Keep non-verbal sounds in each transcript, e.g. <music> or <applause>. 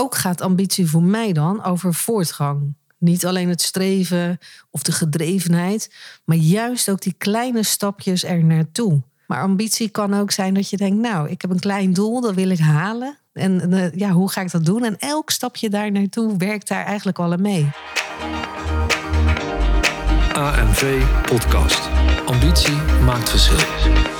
ook gaat ambitie voor mij dan over voortgang. Niet alleen het streven of de gedrevenheid, maar juist ook die kleine stapjes er naartoe. Maar ambitie kan ook zijn dat je denkt, nou, ik heb een klein doel, dat wil ik halen. En uh, ja, hoe ga ik dat doen? En elk stapje daar naartoe werkt daar eigenlijk al aan mee. AMV Podcast. Ambitie maakt verschil.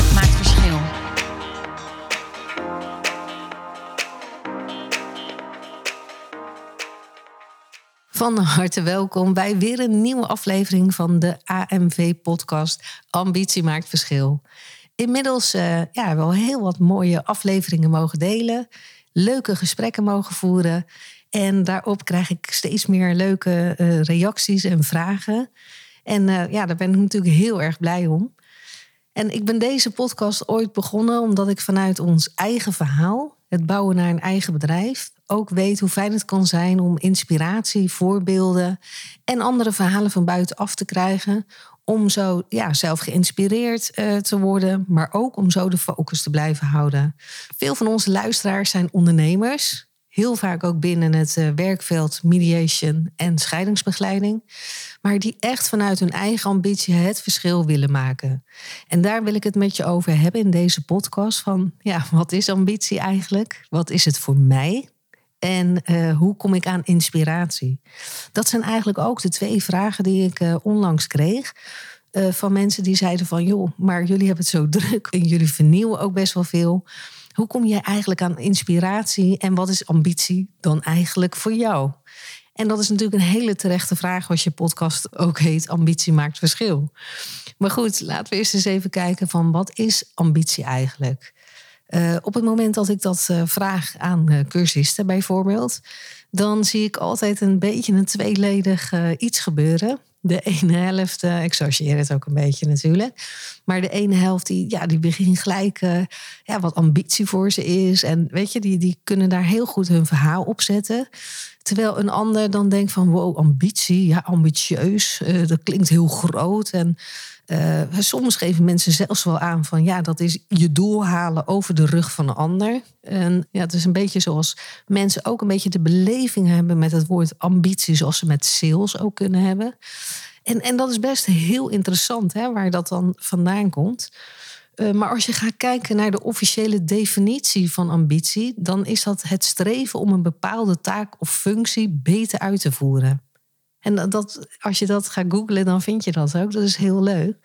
Van harte welkom bij weer een nieuwe aflevering van de AMV-podcast Ambitie maakt verschil. Inmiddels uh, ja, wel heel wat mooie afleveringen mogen delen, leuke gesprekken mogen voeren. En daarop krijg ik steeds meer leuke uh, reacties en vragen. En uh, ja, daar ben ik natuurlijk heel erg blij om. En ik ben deze podcast ooit begonnen omdat ik vanuit ons eigen verhaal, het bouwen naar een eigen bedrijf, ook weet hoe fijn het kan zijn om inspiratie, voorbeelden en andere verhalen van buitenaf te krijgen. Om zo ja, zelf geïnspireerd uh, te worden, maar ook om zo de focus te blijven houden. Veel van onze luisteraars zijn ondernemers. Heel vaak ook binnen het uh, werkveld mediation en scheidingsbegeleiding. Maar die echt vanuit hun eigen ambitie het verschil willen maken. En daar wil ik het met je over hebben in deze podcast. Van ja, wat is ambitie eigenlijk? Wat is het voor mij? En uh, hoe kom ik aan inspiratie? Dat zijn eigenlijk ook de twee vragen die ik uh, onlangs kreeg. Uh, van mensen die zeiden van joh, maar jullie hebben het zo <laughs> druk en jullie vernieuwen ook best wel veel. Hoe kom jij eigenlijk aan inspiratie en wat is ambitie dan eigenlijk voor jou? En dat is natuurlijk een hele terechte vraag als je podcast ook heet Ambitie maakt verschil. Maar goed, laten we eerst eens even kijken van wat is ambitie eigenlijk? Uh, op het moment dat ik dat uh, vraag aan uh, cursisten bijvoorbeeld, dan zie ik altijd een beetje een tweeledig iets gebeuren. De ene helft, ik chargeer het ook een beetje natuurlijk, maar de ene helft die, ja, die begint gelijk ja, wat ambitie voor ze is. En weet je, die, die kunnen daar heel goed hun verhaal op zetten. Terwijl een ander dan denkt van wow, ambitie, ja, ambitieus, dat klinkt heel groot. En uh, soms geven mensen zelfs wel aan van ja, dat is je doel halen over de rug van een ander. En ja, het is een beetje zoals mensen ook een beetje de beleving hebben met het woord ambitie, zoals ze met sales ook kunnen hebben. En, en dat is best heel interessant, hè, waar dat dan vandaan komt. Uh, maar als je gaat kijken naar de officiële definitie van ambitie, dan is dat het streven om een bepaalde taak of functie beter uit te voeren. En dat, als je dat gaat googlen, dan vind je dat ook. Dat is heel leuk.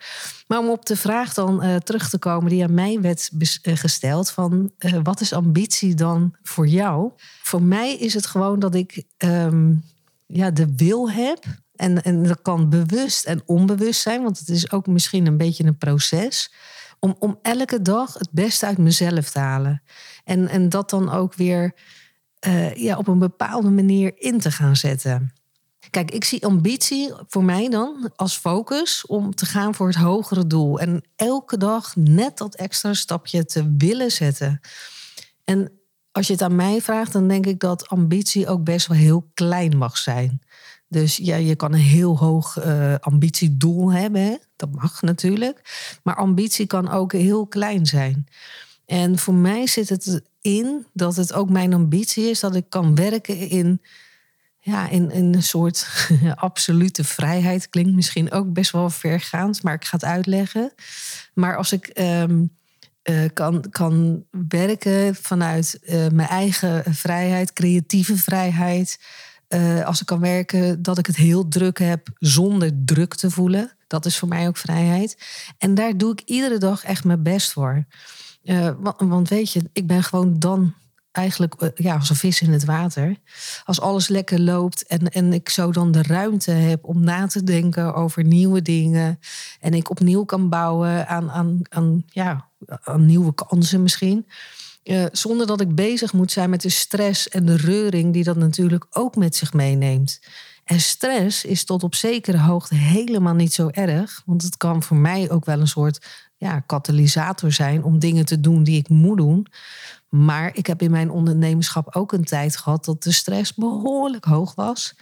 Maar om op de vraag dan uh, terug te komen die aan mij werd uh, gesteld: van uh, wat is ambitie dan voor jou? Voor mij is het gewoon dat ik um, ja, de wil heb. En, en dat kan bewust en onbewust zijn, want het is ook misschien een beetje een proces. Om, om elke dag het beste uit mezelf te halen. En, en dat dan ook weer ja, op een bepaalde manier in te gaan zetten. Kijk, ik zie ambitie voor mij dan als focus om te gaan voor het hogere doel. En elke dag net dat extra stapje te willen zetten. En als je het aan mij vraagt, dan denk ik dat ambitie ook best wel heel klein mag zijn. Dus ja, je kan een heel hoog uh, ambitiedoel hebben. Dat mag natuurlijk. Maar ambitie kan ook heel klein zijn. En voor mij zit het in dat het ook mijn ambitie is dat ik kan werken in ja, in, in een soort <laughs> absolute vrijheid. Klinkt misschien ook best wel vergaand, maar ik ga het uitleggen. Maar als ik um, uh, kan, kan werken vanuit uh, mijn eigen vrijheid, creatieve vrijheid. Uh, als ik kan werken dat ik het heel druk heb zonder druk te voelen. Dat is voor mij ook vrijheid. En daar doe ik iedere dag echt mijn best voor. Want weet je, ik ben gewoon dan eigenlijk eh, ja, als een vis in het water. Als alles lekker loopt en, en ik zo dan de ruimte heb om na te denken over nieuwe dingen. En ik opnieuw kan bouwen aan, aan, aan, ja, aan nieuwe kansen misschien. Uh, zonder dat ik bezig moet zijn met de stress en de reuring die dat natuurlijk ook met zich meeneemt. En stress is tot op zekere hoogte helemaal niet zo erg. Want het kan voor mij ook wel een soort ja, katalysator zijn om dingen te doen die ik moet doen. Maar ik heb in mijn ondernemerschap ook een tijd gehad dat de stress behoorlijk hoog was.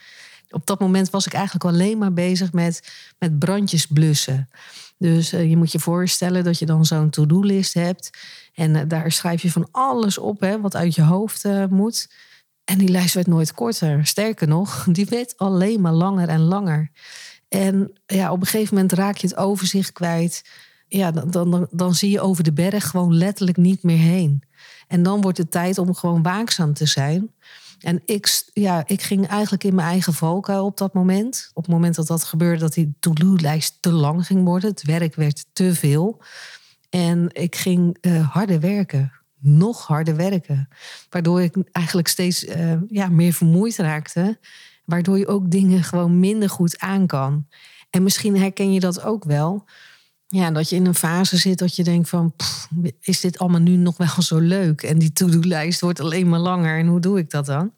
Op dat moment was ik eigenlijk alleen maar bezig met, met brandjes blussen. Dus uh, je moet je voorstellen dat je dan zo'n to-do-list hebt. En uh, daar schrijf je van alles op hè, wat uit je hoofd uh, moet. En die lijst werd nooit korter. Sterker nog, <laughs> die werd alleen maar langer en langer. En ja, op een gegeven moment raak je het overzicht kwijt. Ja, dan, dan, dan zie je over de berg gewoon letterlijk niet meer heen. En dan wordt het tijd om gewoon waakzaam te zijn. En ik, ja, ik ging eigenlijk in mijn eigen valkuil op dat moment. Op het moment dat dat gebeurde, dat die to-do-lijst te lang ging worden. Het werk werd te veel. En ik ging uh, harder werken. Nog harder werken. Waardoor ik eigenlijk steeds uh, ja, meer vermoeid raakte. Waardoor je ook dingen gewoon minder goed aan kan. En misschien herken je dat ook wel. Ja, dat je in een fase zit dat je denkt van... Is dit allemaal nu nog wel zo leuk? En die to-do-lijst wordt alleen maar langer. En hoe doe ik dat dan?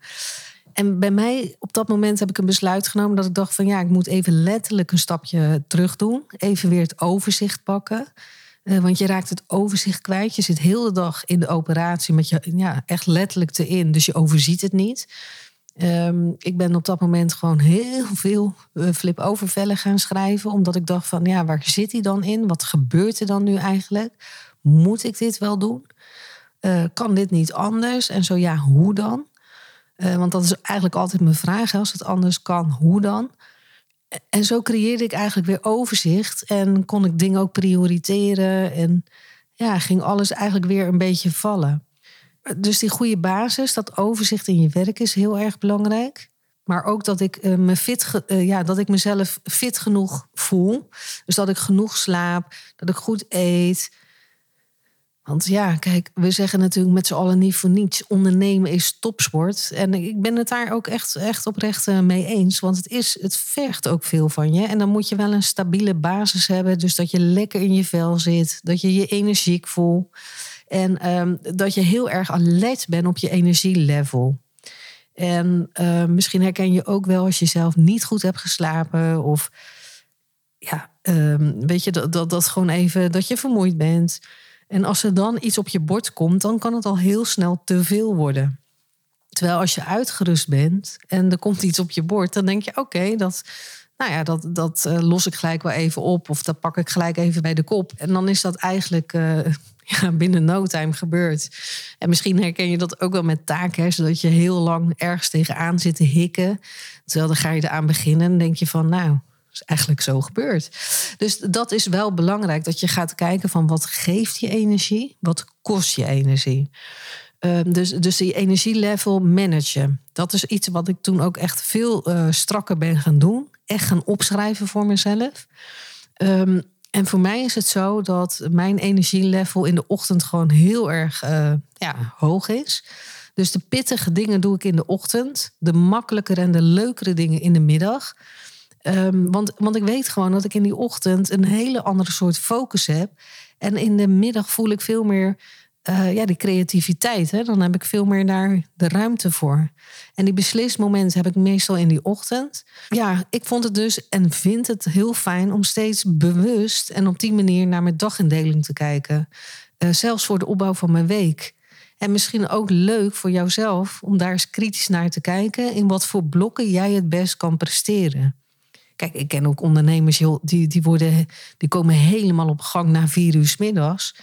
En bij mij, op dat moment heb ik een besluit genomen... dat ik dacht van ja, ik moet even letterlijk een stapje terug doen. Even weer het overzicht pakken. Uh, want je raakt het overzicht kwijt. Je zit heel de dag in de operatie met je ja, echt letterlijk te in. Dus je overziet het niet. Um, ik ben op dat moment gewoon heel veel uh, flip-over gaan schrijven. Omdat ik dacht van, ja, waar zit hij dan in? Wat gebeurt er dan nu eigenlijk? Moet ik dit wel doen? Uh, kan dit niet anders? En zo ja, hoe dan? Uh, want dat is eigenlijk altijd mijn vraag. Als het anders kan, hoe dan? En zo creëerde ik eigenlijk weer overzicht. En kon ik dingen ook prioriteren. En ja, ging alles eigenlijk weer een beetje vallen. Dus die goede basis, dat overzicht in je werk is heel erg belangrijk. Maar ook dat ik, uh, me fit uh, ja, dat ik mezelf fit genoeg voel. Dus dat ik genoeg slaap, dat ik goed eet. Want ja, kijk, we zeggen natuurlijk met z'n allen niet voor niets. Ondernemen is topsport. En ik ben het daar ook echt, echt oprecht uh, mee eens. Want het, is, het vergt ook veel van je. En dan moet je wel een stabiele basis hebben. Dus dat je lekker in je vel zit. Dat je je energiek voelt. En um, dat je heel erg alert bent op je energielevel. En uh, misschien herken je ook wel als je zelf niet goed hebt geslapen. Of ja, um, weet je, dat, dat, gewoon even dat je vermoeid bent. En als er dan iets op je bord komt, dan kan het al heel snel te veel worden. Terwijl als je uitgerust bent en er komt iets op je bord, dan denk je: oké, dat, nou ja, dat, dat uh, los ik gelijk wel even op. Of dat pak ik gelijk even bij de kop. En dan is dat eigenlijk uh, <laughs> ja, binnen no time gebeurt. En misschien herken je dat ook wel met taken, zodat je heel lang ergens tegenaan zit te hikken. Terwijl dan ga je eraan beginnen en denk je van, nou, is eigenlijk zo gebeurd. Dus dat is wel belangrijk, dat je gaat kijken van wat geeft je energie, wat kost je energie. Um, dus, dus die energielevel managen. Dat is iets wat ik toen ook echt veel uh, strakker ben gaan doen. Echt gaan opschrijven voor mezelf. Um, en voor mij is het zo dat mijn energielevel in de ochtend gewoon heel erg uh, ja, hoog is. Dus de pittige dingen doe ik in de ochtend. De makkelijkere en de leukere dingen in de middag. Um, want, want ik weet gewoon dat ik in die ochtend een hele andere soort focus heb. En in de middag voel ik veel meer uh, ja, die creativiteit. Hè? Dan heb ik veel meer daar de ruimte voor. En die beslismomenten heb ik meestal in die ochtend. Ja, ik vond het dus en vind het heel fijn om steeds bewust en op die manier naar mijn dagindeling te kijken. Uh, zelfs voor de opbouw van mijn week. En misschien ook leuk voor jouzelf om daar eens kritisch naar te kijken. In wat voor blokken jij het best kan presteren. Kijk, ik ken ook ondernemers die, die, worden, die komen helemaal op gang na vier uur middags.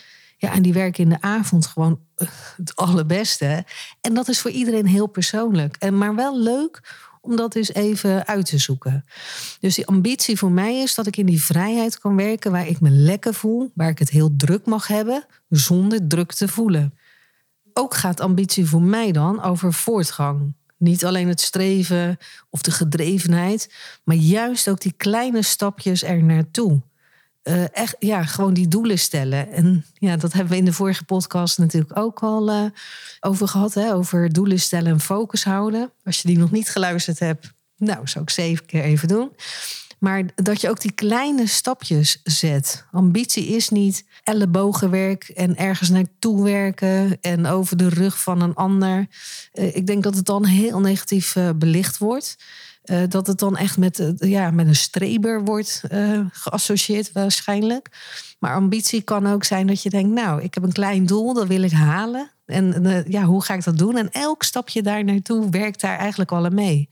Ja, en die werken in de avond gewoon eh, het allerbeste. En dat is voor iedereen heel persoonlijk. En maar wel leuk om dat eens even uit te zoeken. Dus die ambitie voor mij is dat ik in die vrijheid kan werken waar ik me lekker voel, waar ik het heel druk mag hebben, zonder druk te voelen. Ook gaat ambitie voor mij dan over voortgang. Niet alleen het streven of de gedrevenheid, maar juist ook die kleine stapjes er naartoe uh, echt, ja, gewoon die doelen stellen. En ja, dat hebben we in de vorige podcast natuurlijk ook al uh, over gehad. Hè? Over doelen stellen en focus houden. Als je die nog niet geluisterd hebt, nou, zou ik zeven keer even doen. Maar dat je ook die kleine stapjes zet. Ambitie is niet ellebogenwerk en ergens naartoe werken en over de rug van een ander. Uh, ik denk dat het dan heel negatief belicht wordt. Eh, dat het dan echt met, eh, ja, met een streber wordt eh, geassocieerd waarschijnlijk. Maar ambitie kan ook zijn dat je denkt, nou, ik heb een klein doel, dat wil ik halen. En ja, hoe ga ik dat doen? En elk stapje daar naartoe werkt daar eigenlijk al aan mee.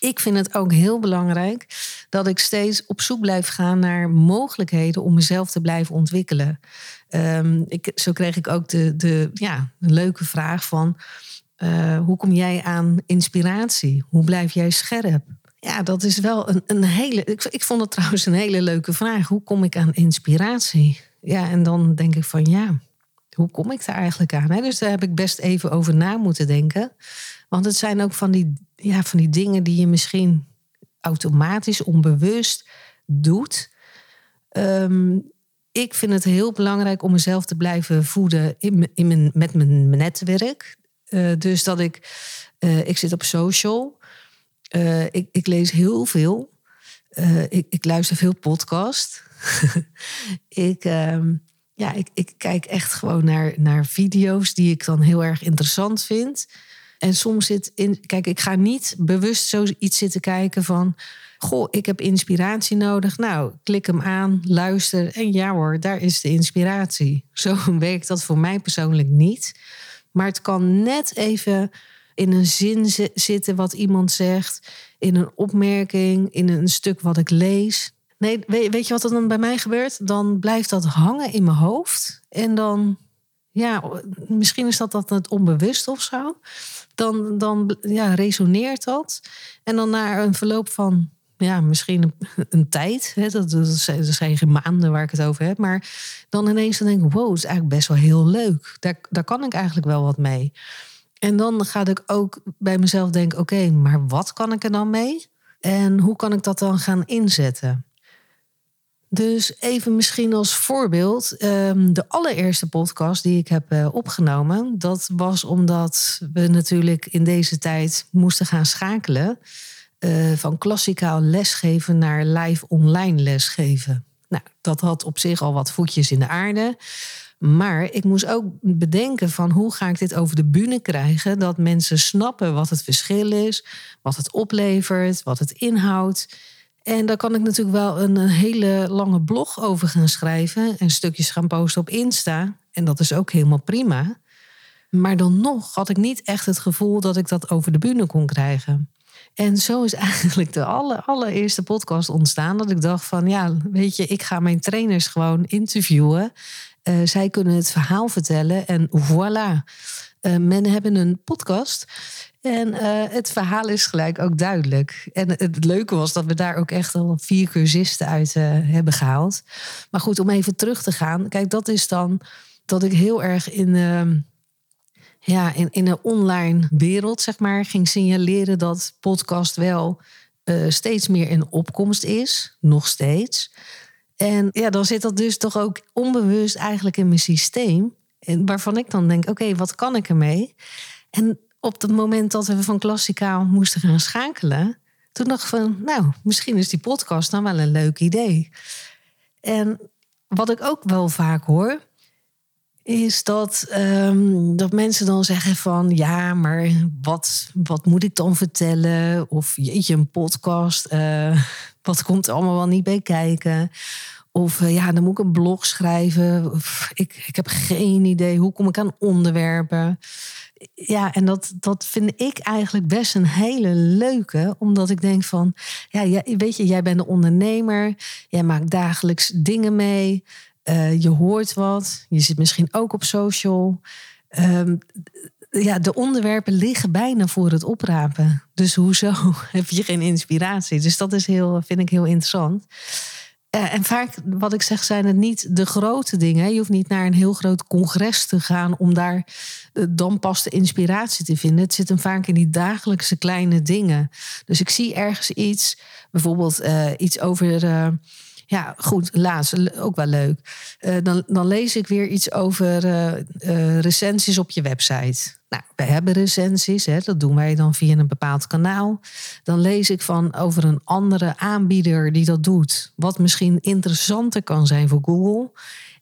Ik vind het ook heel belangrijk dat ik steeds op zoek blijf gaan naar mogelijkheden om mezelf te blijven ontwikkelen. Ehm, ik, zo kreeg ik ook de, de, ja, leuke vraag van eh, hoe kom jij aan inspiratie? Hoe blijf jij scherp? Ja, dat is wel een, een hele. Ik, vond het trouwens een hele leuke vraag. Hoe kom ik aan inspiratie? Ja, en dan denk ik van ja, hoe kom ik daar eigenlijk aan? Dus daar heb ik best even over na moeten denken. Want het zijn ook van die, ja, van die dingen die je misschien automatisch, onbewust doet. Ehm, ik vind het heel belangrijk om mezelf te blijven voeden in, in mijn, met mijn netwerk. Eh, dus dat ik, eh, ik zit op social. Eh, ik, ik lees heel veel. Ik, ik luister veel podcast. <laughs> ik, ehm, ja, ik, ik kijk echt gewoon naar, naar video's die ik dan heel erg interessant vind. En soms zit in. Kijk, ik ga niet bewust zoiets zitten kijken van. Goh, ik heb inspiratie nodig. Nou, klik hem aan, luister. En ja hoor, daar is de inspiratie. <laughs> Zo werkt dat voor mij persoonlijk niet. Maar het kan net even in een zin zi- zitten wat iemand zegt. In een opmerking, in een stuk wat ik lees. Nee, weet je wat er dan bij mij gebeurt? Dan blijft dat hangen in mijn hoofd. En dan, ja, misschien is dat, dat het onbewust of zo. Dan, dan ja, resoneert dat. En dan na een verloop van, ja, misschien een, tijd. Hè, dat, dat, zijn, geen maanden waar ik het over heb. Maar dan ineens dan denk ik, wow, dat is eigenlijk best wel heel leuk. Daar, daar kan ik eigenlijk wel wat mee. En dan ga ik ook bij mezelf denken, oké, maar wat kan ik er dan mee? En hoe kan ik dat dan gaan inzetten? Dus even misschien als voorbeeld, ehm, de allereerste podcast die ik heb eh, opgenomen, dat was omdat we natuurlijk in deze tijd moesten gaan schakelen eh, van klassikaal lesgeven naar live online lesgeven. Nou, dat had op zich al wat voetjes in de aarde. Maar ik moest ook bedenken van hoe ga ik dit over de bühne krijgen... dat mensen snappen wat het verschil is, wat het oplevert, wat het inhoudt. En daar kan ik natuurlijk wel een, hele lange blog over gaan schrijven... en stukjes gaan posten op Insta. En dat is ook helemaal prima. Maar dan nog had ik niet echt het gevoel dat ik dat over de bühne kon krijgen. En zo is <laughs> eigenlijk de aller, allereerste podcast ontstaan. Dat ik dacht van ja, weet je, ik ga mijn trainers gewoon interviewen. Eh, zij kunnen het verhaal vertellen en voilà. Eh, men hebben een podcast. En eh, het verhaal is gelijk ook duidelijk. En het leuke was dat we daar ook echt al vier cursisten uit hebben gehaald. Maar goed, om even terug te gaan. Kijk, dat is dan dat ik heel erg in, ehm, ja, in, in een online wereld, zeg maar, ging signaleren dat podcast wel eh, steeds meer in opkomst is. Nog steeds. En ja, dan zit dat dus toch ook onbewust eigenlijk in mijn systeem. Waarvan ik dan denk, oké, wat kan ik ermee? En op het moment dat we van klassikaal moesten gaan schakelen... toen dacht ik van, nou, misschien is die podcast dan wel een leuk idee. En wat ik ook wel vaak hoor... is dat, ehm, dat mensen dan zeggen van... ja, maar wat, wat moet ik dan vertellen? Of jeetje, een podcast... eh, wat komt er allemaal wel niet bij kijken? Of eh, ja, dan moet ik een blog schrijven. Ik, ik heb geen idee. Hoe kom ik aan onderwerpen? Ja, en dat, dat vind ik eigenlijk best een hele leuke. Omdat ik denk van, ja, weet je, jij bent een ondernemer. Jij maakt dagelijks dingen mee. Eh, je hoort wat. Je zit misschien ook op social. Ehm, ja, de onderwerpen liggen bijna voor het oprapen. Dus hoezo <laughs> heb je geen inspiratie? Dus dat is heel, vind ik heel interessant. Eh, en vaak, wat ik zeg, zijn het niet de grote dingen. Je hoeft niet naar een heel groot congres te gaan om daar eh, dan pas de inspiratie te vinden. Het zit hem vaak in die dagelijkse kleine dingen. Dus ik zie ergens iets, bijvoorbeeld iets over. Ja, goed, laatst ook wel leuk. Eh, dan, dan lees ik weer iets over eh, eh, recensies op je website. Nou, wij hebben recensies, hè, dat doen wij dan via een bepaald kanaal. Dan lees ik van over een andere aanbieder die dat doet. Wat misschien interessanter kan zijn voor Google.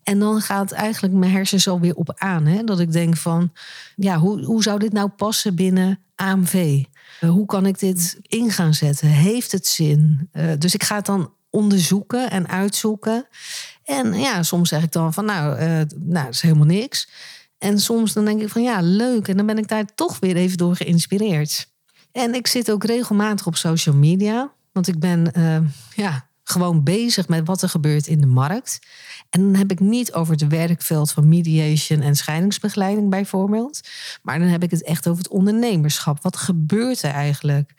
En dan gaat eigenlijk mijn hersens alweer op aan. Hè? Dat ik denk van, ja, hoe, hoe zou dit nou passen binnen AMV? hoe kan ik dit in gaan zetten? Heeft het zin? Dus ik ga het dan onderzoeken en uitzoeken. En ja, soms zeg ik dan van nou, uh, nou, dat is helemaal niks. En soms dan denk ik van ja, leuk. En dan ben ik daar toch weer even door geïnspireerd. En ik zit ook regelmatig op social media. Want ik ben uh, ja, gewoon bezig met wat er gebeurt in de markt. En dan heb ik niet over het werkveld van mediation en scheidingsbegeleiding bijvoorbeeld. Maar dan heb ik het echt over het ondernemerschap. Wat gebeurt er eigenlijk?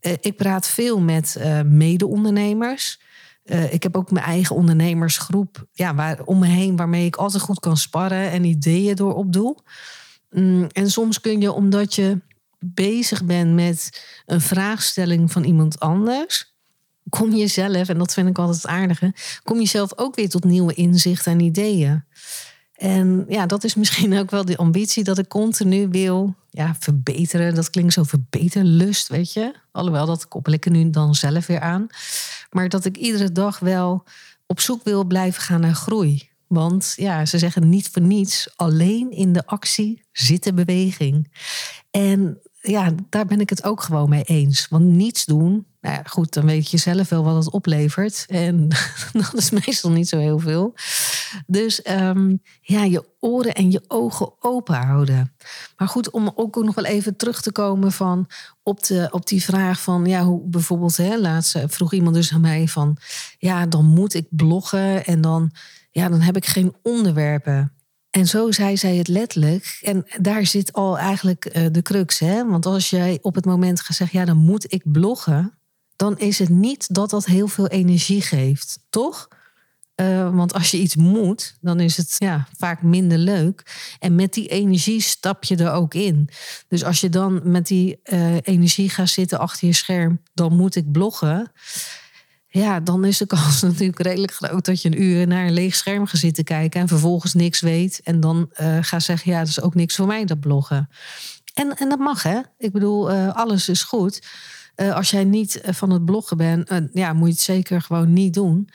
Uh, ik praat veel met uh, mede-ondernemers. Uh, ik heb ook mijn eigen ondernemersgroep ja, waar, om me heen, waarmee ik altijd goed kan sparren en ideeën door opdoe. Mm, en soms kun je, omdat je bezig bent met een vraagstelling van iemand anders, kom je zelf, en dat vind ik altijd het aardige, kom je zelf ook weer tot nieuwe inzichten en ideeën. En ja, dat is misschien ook wel de ambitie dat ik continu wil ja, verbeteren. Dat klinkt zo verbeterlust, weet je. Alhoewel, dat koppel ik er nu dan zelf weer aan. Maar dat ik iedere dag wel op zoek wil blijven gaan naar groei. Want ja, ze zeggen niet voor niets. Alleen in de actie zit de beweging. En ja, daar ben ik het ook gewoon mee eens. Want niets doen, nou ja, goed, dan weet je zelf wel wat het oplevert. En <laughs> dat is meestal niet zo heel veel. Dus um, ja, je oren en je ogen open houden. Maar goed, om ook nog wel even terug te komen van op, de, op die vraag van, ja, hoe bijvoorbeeld, hè, laatst vroeg iemand dus aan mij van, ja, dan moet ik bloggen en dan, ja, dan heb ik geen onderwerpen. En zo zei zij het letterlijk. En daar zit al eigenlijk uh, de crux. Hè? Want als jij op het moment zeggen, ja, dan moet ik bloggen. Dan is het niet dat dat heel veel energie geeft, toch? Uh, want als je iets moet, dan is het ja, vaak minder leuk. En met die energie stap je er ook in. Dus als je dan met die uh, energie gaat zitten achter je scherm, dan moet ik bloggen ja, dan is de <laughs> kans natuurlijk redelijk groot dat je een uur naar een leeg scherm gaat zitten kijken en vervolgens niks weet. En dan uh, gaat zeggen, ja, dat is ook niks voor mij, dat bloggen. En, en dat mag, hè? Ik bedoel, alles is goed. Als jij niet van het bloggen bent, ja, moet je het zeker gewoon niet doen.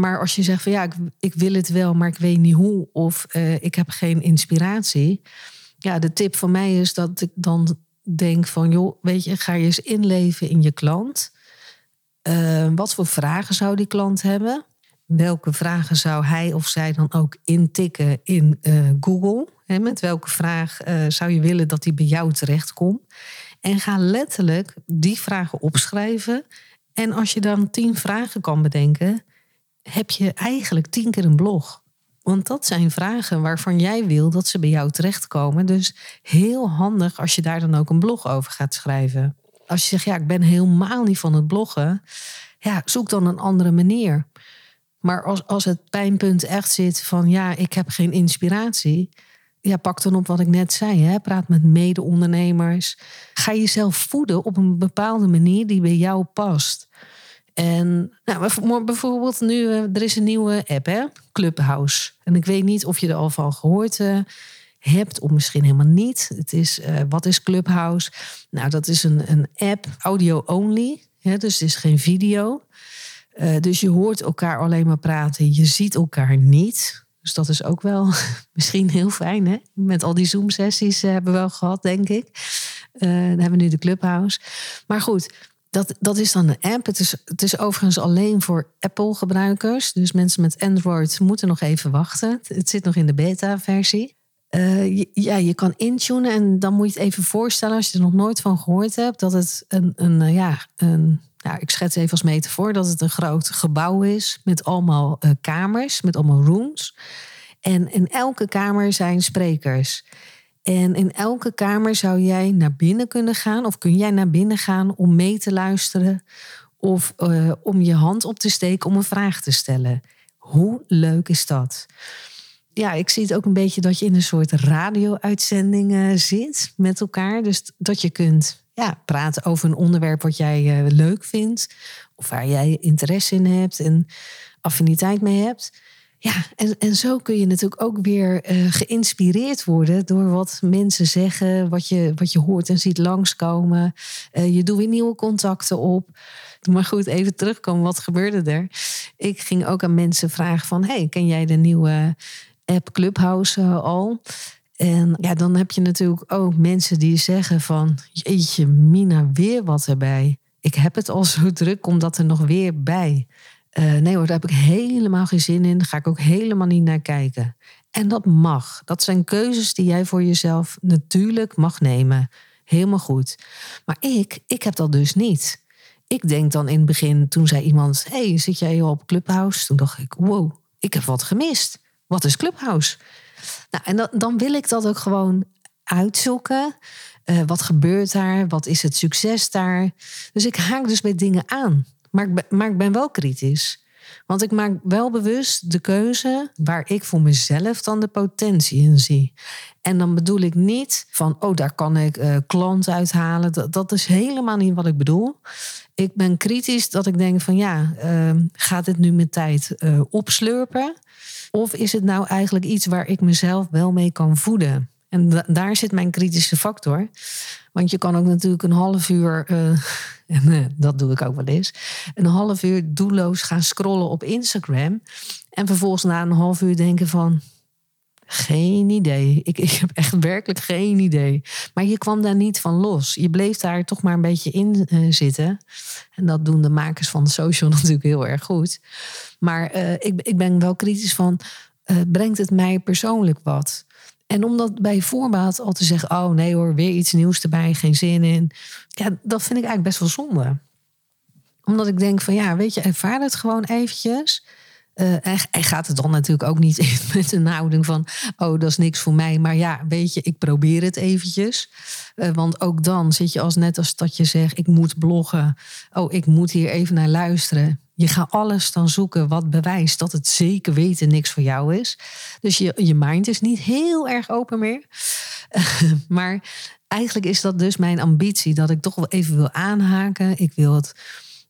Maar als je zegt van ja, ik, ik wil het wel, maar ik weet niet hoe, of ik heb geen inspiratie. Ja, de tip van mij is dat ik dan denk van joh, weet je, ga je eens inleven in je klant. Uh, wat voor vragen zou die klant hebben? Welke vragen zou hij of zij dan ook intikken in uh, Google? Met welke vraag zou je willen dat die bij jou terechtkomt? En ga letterlijk die vragen opschrijven. En als je dan tien vragen kan bedenken, heb je eigenlijk tien keer een blog. Want dat zijn vragen waarvan jij wil dat ze bij jou terechtkomen. Dus heel handig als je daar dan ook een blog over gaat schrijven als je zegt, ja, ik ben helemaal niet van het bloggen, ja, zoek dan een andere manier. Maar als, als het pijnpunt echt zit van, ja, ik heb geen inspiratie, ja, pak dan op wat ik net zei. Hè? Praat met mede-ondernemers. Ga jezelf voeden op een bepaalde manier die bij jou past. En nou, bijvoorbeeld nu, eh, er is een nieuwe app, hè? Clubhouse. En ik weet niet of je er al van gehoord uh, hebt, of misschien helemaal niet. Het is, uh, wat is Clubhouse? Nou, dat is een, een app, audio only. Hè, dus het is geen video. Dus je hoort elkaar alleen maar praten. Je ziet elkaar niet. Dus dat is ook wel <laughs> misschien heel fijn. Hè? Met al die Zoom-sessies hebben we wel gehad, denk ik. dan hebben we nu de Clubhouse. Maar goed, dat, dat is dan een app. Het is, het is overigens alleen voor Apple-gebruikers. Dus mensen met Android moeten nog even wachten. Het zit nog in de beta-versie. Uh, ja, je kan intunen en dan moet je het even voorstellen als je er nog nooit van gehoord hebt, dat het een, een uh, ja, een, ja, ik schets even als metafoor, dat het een groot gebouw is met allemaal uh, kamers, met allemaal rooms. En in elke kamer zijn sprekers. En in elke kamer zou jij naar binnen kunnen gaan, of kun jij naar binnen gaan om mee te luisteren, of om je hand op te steken om een vraag te stellen. Hoe leuk is dat? ja, ik zie het ook een beetje dat je in een soort radio-uitzending uh, zit met elkaar. Dus dat je kunt ja, praten over een onderwerp wat jij uh, leuk vindt. Of waar jij interesse in hebt en affiniteit mee hebt. Ja, en, en zo kun je natuurlijk ook weer uh, geïnspireerd worden door wat mensen zeggen, wat je, wat je hoort en ziet langskomen. je doet weer nieuwe contacten op. Maar goed, even terugkomen, wat gebeurde er? Ik ging ook aan mensen vragen van, hey, ken jij de nieuwe app Clubhouse uh, al. En ja, dan heb je natuurlijk ook mensen die zeggen van... Jeetje, Mina, weer wat erbij. Ik heb het al zo druk, komt dat er nog weer bij. Uh, nee hoor, daar heb ik helemaal geen zin in. Daar ga ik ook helemaal niet naar kijken. En dat mag. Dat zijn keuzes die jij voor jezelf natuurlijk mag nemen. Helemaal goed. Maar ik, ik heb dat dus niet. Ik denk dan in het begin, toen zei iemand... hey, zit jij op Clubhouse? Toen dacht ik, wow, ik heb wat gemist. Wat is Clubhouse? Nou, en dan, dan wil ik dat ook gewoon uitzoeken. Uh, wat gebeurt daar? Wat is het succes daar? Dus ik haak dus bij dingen aan. Maar ik ben, maar ik ben wel kritisch. Want ik maak wel bewust de keuze waar ik voor mezelf dan de potentie in zie. En dan bedoel ik niet van, oh, daar kan ik uh, klant uithalen. Dat, dat is helemaal niet wat ik bedoel. Ik ben kritisch dat ik denk van, ja, uh, gaat dit nu met tijd uh, opslurpen? Of is het nou eigenlijk iets waar ik mezelf wel mee kan voeden? En daar zit mijn kritische factor. Want je kan ook natuurlijk een half uur, uh, <laughs> en uh, dat doe ik ook wel eens, een half uur doelloos gaan scrollen op Instagram. En vervolgens na een half uur denken van, geen idee. Ik, ik heb echt werkelijk geen idee. Maar je kwam daar niet van los. Je bleef daar toch maar een beetje in uh, zitten. En dat doen de makers van social <laughs> natuurlijk heel erg goed. Maar ik, ik ben wel kritisch van, brengt het mij persoonlijk wat? En om dat bij voorbaat al te zeggen, oh nee hoor, weer iets nieuws erbij, geen zin in. Ja, dat vind ik eigenlijk best wel zonde. Omdat ik denk van ja, weet je, ervaar het gewoon eventjes. Uh, en, gaat het dan natuurlijk ook niet <laughs> met een houding van, oh, dat is niks voor mij. Maar ja, weet je, ik probeer het eventjes. Uh, want ook dan zit je als net als dat je zegt, ik moet bloggen. Oh, ik moet hier even naar luisteren. Je gaat alles dan zoeken wat bewijst dat het zeker weten niks voor jou is. Dus je, je mind is niet heel erg open meer. <laughs> maar eigenlijk is dat dus mijn ambitie, dat ik toch wel even wil aanhaken. Ik wil het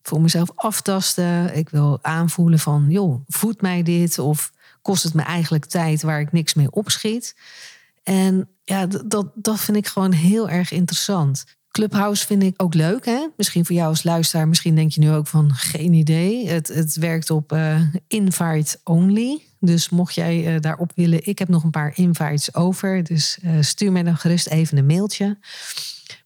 voor mezelf aftasten. Ik wil aanvoelen van, joh, voedt mij dit? Of kost het me eigenlijk tijd waar ik niks mee opschiet? En ja, dat, dat vind ik gewoon heel erg interessant. Clubhouse vind ik ook leuk. Hè? Misschien voor jou als luisteraar. Misschien denk je nu ook van geen idee. Het, het werkt op uh, invite only. Dus mocht jij uh, daarop willen. Ik heb nog een paar invites over. Dus uh, stuur mij dan gerust even een mailtje.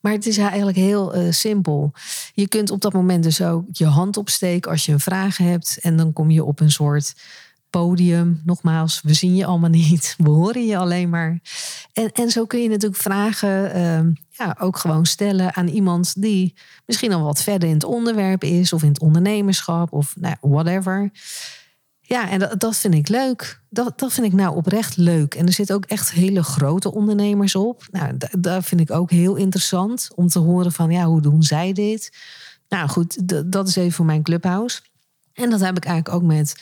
Maar het is eigenlijk heel simpel. Je kunt op dat moment dus ook je hand opsteken als je een vraag hebt. En dan kom je op een soort podium. Nogmaals, we zien je allemaal <laughs> niet. We horen je alleen maar. En, en zo kun je natuurlijk vragen uh, ja, ook gewoon stellen aan iemand die misschien al wat verder in het onderwerp is. Of in het ondernemerschap of nou, whatever. Ja, en dat, dat vind ik leuk. Dat, dat vind ik nou oprecht leuk. En er zitten ook echt hele grote ondernemers op. Nou, dat vind ik ook heel interessant om te horen van, ja, hoe doen zij dit? Nou goed, dat is even voor mijn clubhouse. En dat heb ik eigenlijk ook met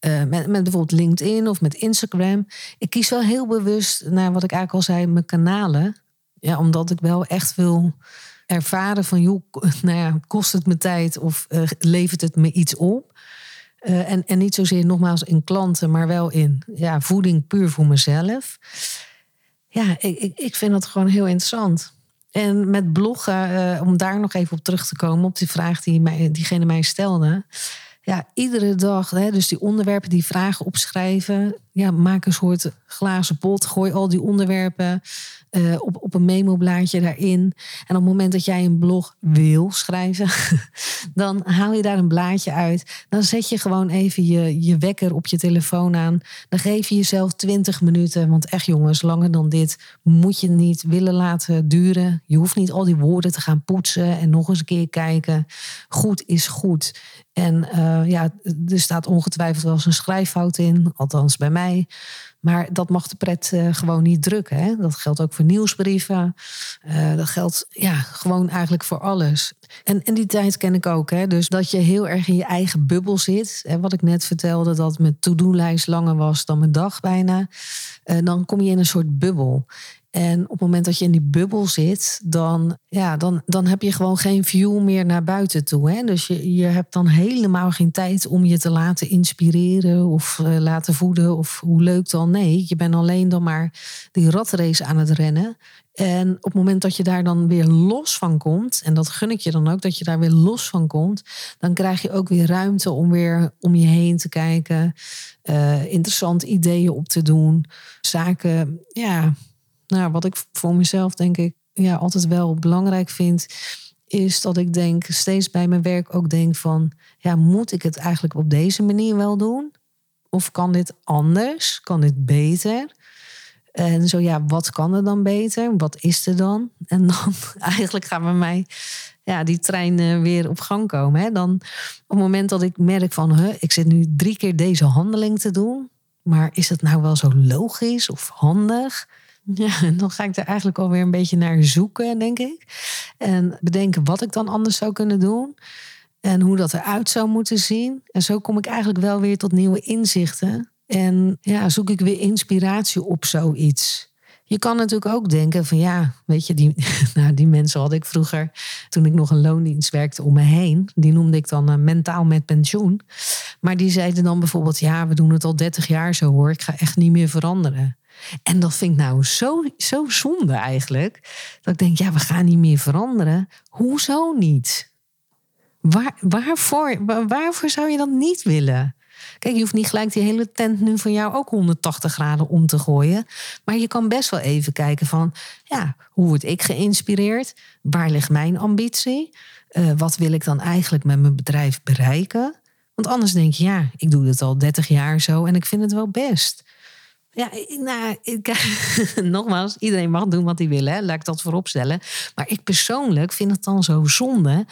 uh, met, bijvoorbeeld LinkedIn of met Instagram. Ik kies wel heel bewust naar wat ik eigenlijk al zei, mijn kanalen. Ja, omdat ik wel echt wil ervaren van, joh, <laughs> nou ja, kost het me tijd of uh, levert het me iets op? Uh, en, en niet zozeer nogmaals in klanten, maar wel in ja, voeding puur voor mezelf. Ja, ik, ik, vind dat gewoon heel interessant. En met bloggen, om daar nog even op terug te komen, op die vraag die mij, diegene mij stelde ja, iedere dag, hè, dus die onderwerpen, die vragen opschrijven. Ja, maak een soort glazen pot. Gooi al die onderwerpen uh, op, op een memo-blaadje daarin. En op het moment dat jij een blog wil schrijven, <laughs> dan haal je daar een blaadje uit. Dan zet je gewoon even je, je wekker op je telefoon aan. Dan geef je jezelf 20 minuten. Want echt jongens, langer dan dit moet je niet willen laten duren. Je hoeft niet al die woorden te gaan poetsen en nog eens een keer kijken. Goed is goed. En uh, ja, er staat ongetwijfeld wel eens een schrijffout in, althans bij mij. Maar dat mag de pret uh, gewoon niet drukken. Hè? Dat geldt ook voor nieuwsbrieven. Uh, dat geldt ja, gewoon eigenlijk voor alles. En, en die tijd ken ik ook. Hè? Dus dat je heel erg in je eigen bubbel zit. En wat ik net vertelde, dat mijn to-do-lijst langer was dan mijn dag bijna. Uh, dan kom je in een soort bubbel. En op het moment dat je in die bubbel zit, dan, ja, dan, dan heb je gewoon geen view meer naar buiten toe. Hè? Dus je, je hebt dan helemaal geen tijd om je te laten inspireren of uh, laten voeden of hoe leuk dan. Nee, je bent alleen dan maar die ratrace aan het rennen. En op het moment dat je daar dan weer los van komt, en dat gun ik je dan ook, dat je daar weer los van komt, dan krijg je ook weer ruimte om weer om je heen te kijken, uh, interessante ideeën op te doen, zaken, ja, nou, wat ik voor mezelf denk ik ja, altijd wel belangrijk vind, is dat ik denk, steeds bij mijn werk ook denk van, ja, moet ik het eigenlijk op deze manier wel doen? Of kan dit anders? Kan dit beter? En zo ja, wat kan er dan beter? Wat is er dan? En dan <laughs> eigenlijk gaan we mij ja, die trein eh, weer op gang komen. Hè? Dan op het moment dat ik merk van, ik zit nu drie keer deze handeling te doen, maar is het nou wel zo logisch of handig? <laughs> Ja, en dan ga ik er eigenlijk alweer een beetje naar zoeken, denk ik. En bedenken wat ik dan anders zou kunnen doen. En hoe dat eruit zou moeten zien. En zo kom ik eigenlijk wel weer tot nieuwe inzichten. En ja, zoek ik weer inspiratie op zoiets. Je kan natuurlijk ook denken van ja, weet je, die, <laughs> nou, die mensen had ik vroeger toen ik nog een loondienst werkte om me heen. Die noemde ik dan uh, mentaal met pensioen. Maar die zeiden dan bijvoorbeeld ja, we doen het al 30 jaar zo hoor, ik ga echt niet meer veranderen. En dat vind ik nou zo, zo zonde eigenlijk. Dat ik denk, ja, we gaan niet meer veranderen. Hoezo niet? Waar, waarvoor, waarvoor zou je dat niet willen? Kijk, je hoeft niet gelijk die hele tent nu van jou ook 180 graden om te gooien. Maar je kan best wel even kijken van, ja, hoe word ik geïnspireerd? Waar ligt mijn ambitie? Uh, wat wil ik dan eigenlijk met mijn bedrijf bereiken? Want anders denk je, ja, ik doe het al 30 jaar zo en ik vind het wel best. Ja, nou, ik, <laughs> nogmaals, iedereen mag doen wat hij wil, hè? laat ik dat voorop stellen. Maar ik persoonlijk vind het dan zo zonde,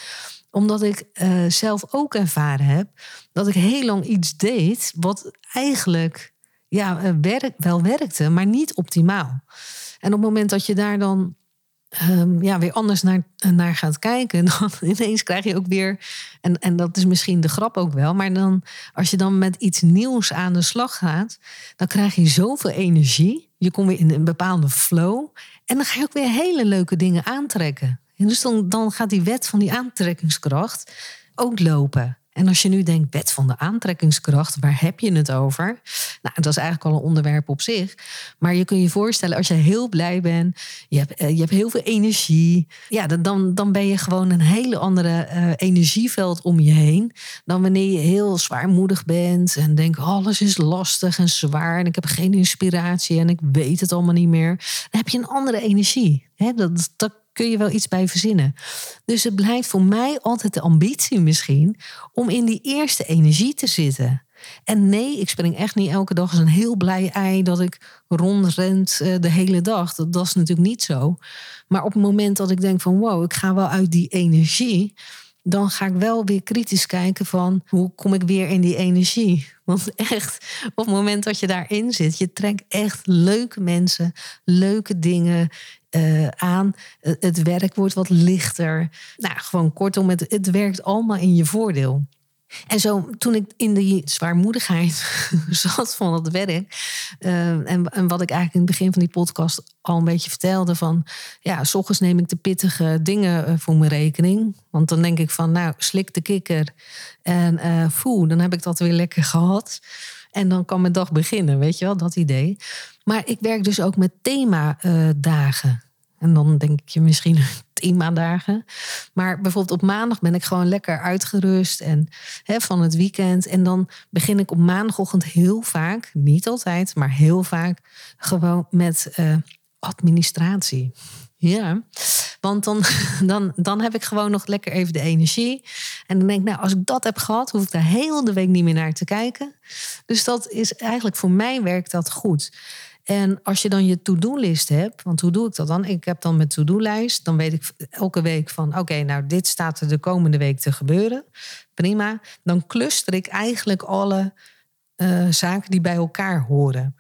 omdat ik uh, zelf ook ervaren heb dat ik heel lang iets deed wat eigenlijk ja, eh, werk, wel werkte, maar niet optimaal. En op het moment dat je daar dan um, ja, weer anders naar, naar gaat kijken, <laughs> dan ineens krijg je ook weer, en, en dat is misschien de grap ook wel, maar dan als je dan met iets nieuws aan de slag gaat, dan krijg je zoveel energie. Je komt weer in een bepaalde flow en dan ga je ook weer hele leuke dingen aantrekken. En dus dan, dan gaat die wet van die aantrekkingskracht ook lopen. En als je nu denkt, wet van de aantrekkingskracht, waar heb je het over? Nou, dat is eigenlijk al een onderwerp op zich. Maar je kunt je voorstellen, als je heel blij bent, je hebt, eh, je hebt heel veel energie. Ja, dan, dan ben je gewoon een hele andere uh, energieveld om je heen. Dan wanneer je heel zwaarmoedig bent en denkt, alles is lastig en zwaar. En ik heb geen inspiratie en ik weet het allemaal niet meer. Dan heb je een andere energie. dat, dat kun je wel iets bij verzinnen. Dus het blijft voor mij altijd de ambitie misschien om in die eerste energie te zitten. En nee, ik spring echt niet elke dag als een heel blij ei dat ik rondrent uh, de hele dag. Dat, dat is natuurlijk niet zo. Maar op het moment dat ik denk van wow, ik ga wel uit die energie, dan ga ik wel weer kritisch kijken van hoe kom ik weer in die energie. Want echt, op het moment dat je daarin zit, je trekt echt leuke mensen, leuke dingen uh, aan. Het werk wordt wat lichter. Nou, gewoon kortom, het, werkt allemaal in je voordeel. En zo, toen ik in die zwaarmoedigheid <laughs> zat van het werk. Uh, en, en wat ik eigenlijk in het begin van die podcast al een beetje vertelde: van ja, s ochtends neem ik de pittige dingen voor mijn rekening. Want dan denk ik van, nou, slik de kikker. En uh, dan heb ik dat weer lekker gehad. En dan kan mijn dag beginnen, weet je wel, dat idee. Maar ik werk dus ook met themadagen. En dan denk je misschien <laughs> themadagen. Maar bijvoorbeeld op maandag ben ik gewoon lekker uitgerust en van het weekend. En dan begin ik op maandagochtend heel vaak, niet altijd, maar heel vaak gewoon met uh, administratie. Ja, want dan, <laughs> dan, dan heb ik gewoon nog lekker even de energie. En dan denk ik, nou, als ik dat heb gehad, hoef ik daar heel de week niet meer naar te kijken. Dus dat is eigenlijk voor mij werkt dat goed. En als je dan je to-do-list hebt, want hoe doe ik dat dan? Ik heb dan mijn to-do-lijst. Dan weet ik elke week van, oké, nou dit staat er de komende week te gebeuren. Prima. Dan cluster ik eigenlijk alle uh, zaken die bij elkaar horen.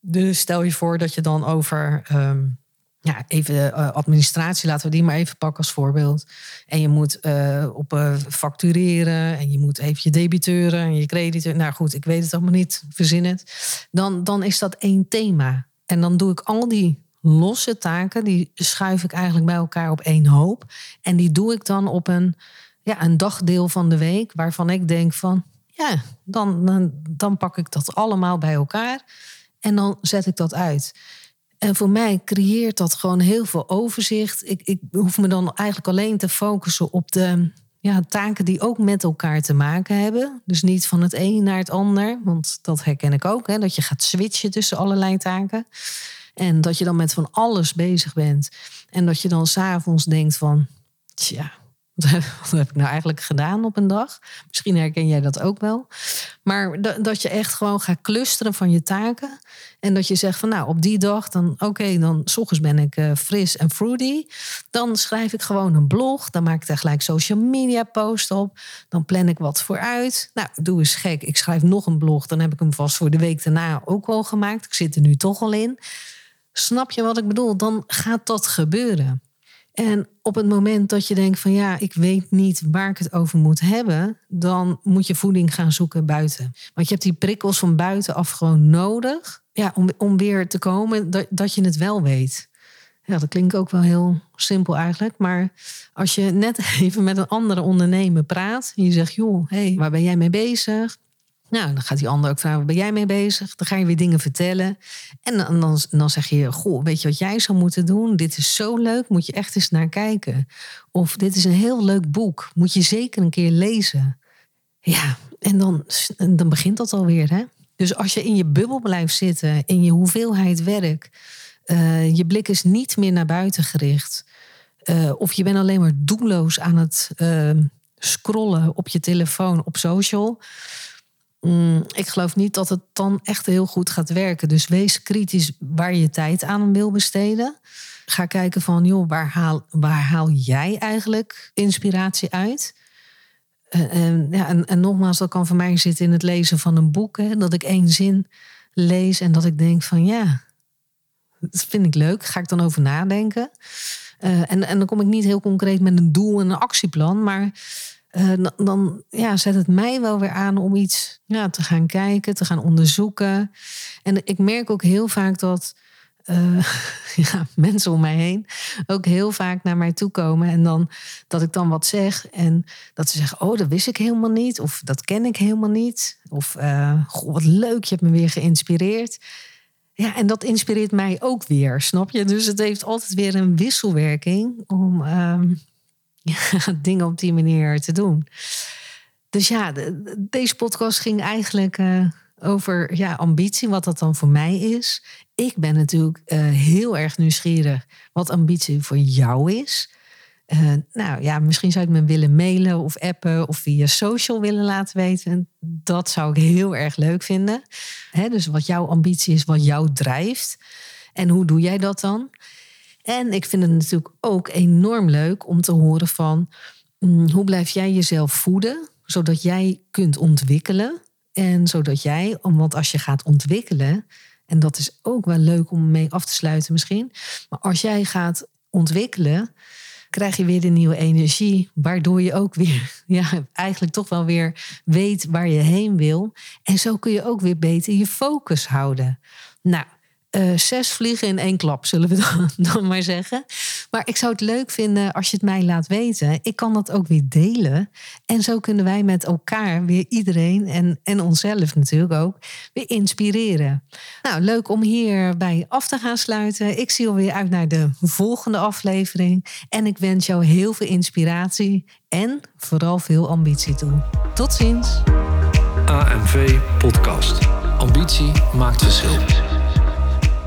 Dus stel je voor dat je dan over um, ja, even uh, administratie, laten we die maar even pakken als voorbeeld. En je moet uh, op uh, factureren en je moet even je debiteuren en je crediteur. Nou goed, ik weet het allemaal niet, verzin het. Dan, dan is dat één thema. En dan doe ik al die losse taken, die schuif ik eigenlijk bij elkaar op één hoop. En die doe ik dan op een, ja, een dagdeel van de week waarvan ik denk van, ja, dan, dan, dan pak ik dat allemaal bij elkaar en dan zet ik dat uit. En voor mij creëert dat gewoon heel veel overzicht. Ik, ik hoef me dan eigenlijk alleen te focussen op de ja, taken die ook met elkaar te maken hebben. Dus niet van het een naar het ander, want dat herken ik ook, hè, dat je gaat switchen tussen allerlei taken. En dat je dan met van alles bezig bent. En dat je dan s'avonds denkt van, tja, <laughs> wat heb ik nou eigenlijk gedaan op een dag? Misschien herken jij dat ook wel. Maar dat je echt gewoon gaat clusteren van je taken. En dat je zegt van nou, op die dag, dan oké, dan s ochtends ben ik uh, fris en fruity. Dan schrijf ik gewoon een blog. Dan maak ik daar gelijk social media post op. Dan plan ik wat vooruit. Nou, doe eens gek. Ik schrijf nog een blog. Dan heb ik hem vast voor de week daarna ook al gemaakt. Ik zit er nu toch al in. Snap je wat ik bedoel? Dan gaat dat gebeuren. En op het moment dat je denkt van ja, ik weet niet waar ik het over moet hebben, dan moet je voeding gaan zoeken buiten. Want je hebt die prikkels van buitenaf gewoon nodig ja, om, om weer te komen dat, dat je het wel weet. Ja, dat klinkt ook wel heel simpel eigenlijk. Maar als je net <laughs> even met een andere ondernemer praat en je zegt, joh, hey, waar ben jij mee bezig? Nou, dan gaat die ander ook vragen, waar ben jij mee bezig? Dan ga je weer dingen vertellen. En dan, dan, zeg je, goh, weet je wat jij zou moeten doen? Dit is zo leuk, moet je echt eens naar kijken. Of dit is een heel leuk boek, moet je zeker een keer lezen. Ja, en dan, dan begint dat alweer, hè? Dus als je in je bubbel blijft zitten, in je hoeveelheid werk... Uh, je blik is niet meer naar buiten gericht... Uh, of je bent alleen maar doelloos aan het uh, scrollen op je telefoon, op social Mm, ik geloof niet dat het dan echt heel goed gaat werken. Dus wees kritisch waar je tijd aan wil besteden. Ga kijken van, joh, waar haal, waar haal jij eigenlijk inspiratie uit? En, ja, en, nogmaals, dat kan voor mij zitten in het lezen van een boek. Hè, dat ik één zin lees en dat ik denk van, ja, dat vind ik leuk. Ga ik dan over nadenken. Uh, en, en dan kom ik niet heel concreet met een doel en een actieplan. Maar uh, dan ja, zet het mij wel weer aan om iets ja, te gaan kijken, te gaan onderzoeken. En ik merk ook heel vaak dat uh, <laughs> ja, mensen om mij heen ook heel vaak naar mij toe komen. En dan dat ik dan wat zeg en dat ze zeggen: Oh, dat wist ik helemaal niet. Of dat ken ik helemaal niet. Of uh, wat leuk, je hebt me weer geïnspireerd. Ja, en dat inspireert mij ook weer, snap je? Dus het heeft altijd weer een wisselwerking om. Uh, <laughs> dingen op die manier te doen. Dus ja, deze podcast ging eigenlijk uh, over ja, ambitie, wat dat dan voor mij is. Ik ben natuurlijk uh, heel erg nieuwsgierig wat ambitie voor jou is. Uh, nou ja, misschien zou het me willen mailen of appen of via social willen laten weten. Dat zou ik heel erg leuk vinden. He, dus wat jouw ambitie is, wat jou drijft. En hoe doe jij dat dan? En ik vind het natuurlijk ook enorm leuk om te horen van mm, hoe blijf jij jezelf voeden, zodat jij kunt ontwikkelen. En zodat jij, want als je gaat ontwikkelen, en dat is ook wel leuk om mee af te sluiten misschien, maar als jij gaat ontwikkelen, krijg je weer de nieuwe energie, waardoor je ook weer, <laughs> ja, eigenlijk toch wel weer weet waar je heen wil. En zo kun je ook weer beter je focus houden. Nou, uh, zes vliegen in één klap, zullen we <laughs> dan, dan, maar zeggen. Maar ik zou het leuk vinden als je het mij laat weten. Ik kan dat ook weer delen. En zo kunnen wij met elkaar weer iedereen en, en onszelf natuurlijk ook weer inspireren. Nou, leuk om hierbij af te gaan sluiten. Ik zie alweer uit naar de volgende aflevering. En ik wens jou heel veel inspiratie en vooral veel ambitie toe. Tot ziens. AMV Podcast. Ambitie maakt verschil.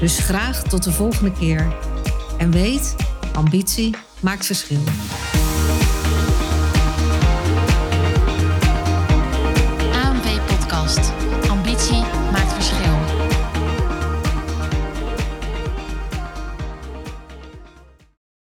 Dus graag tot de volgende keer. En weet, ambitie maakt verschil.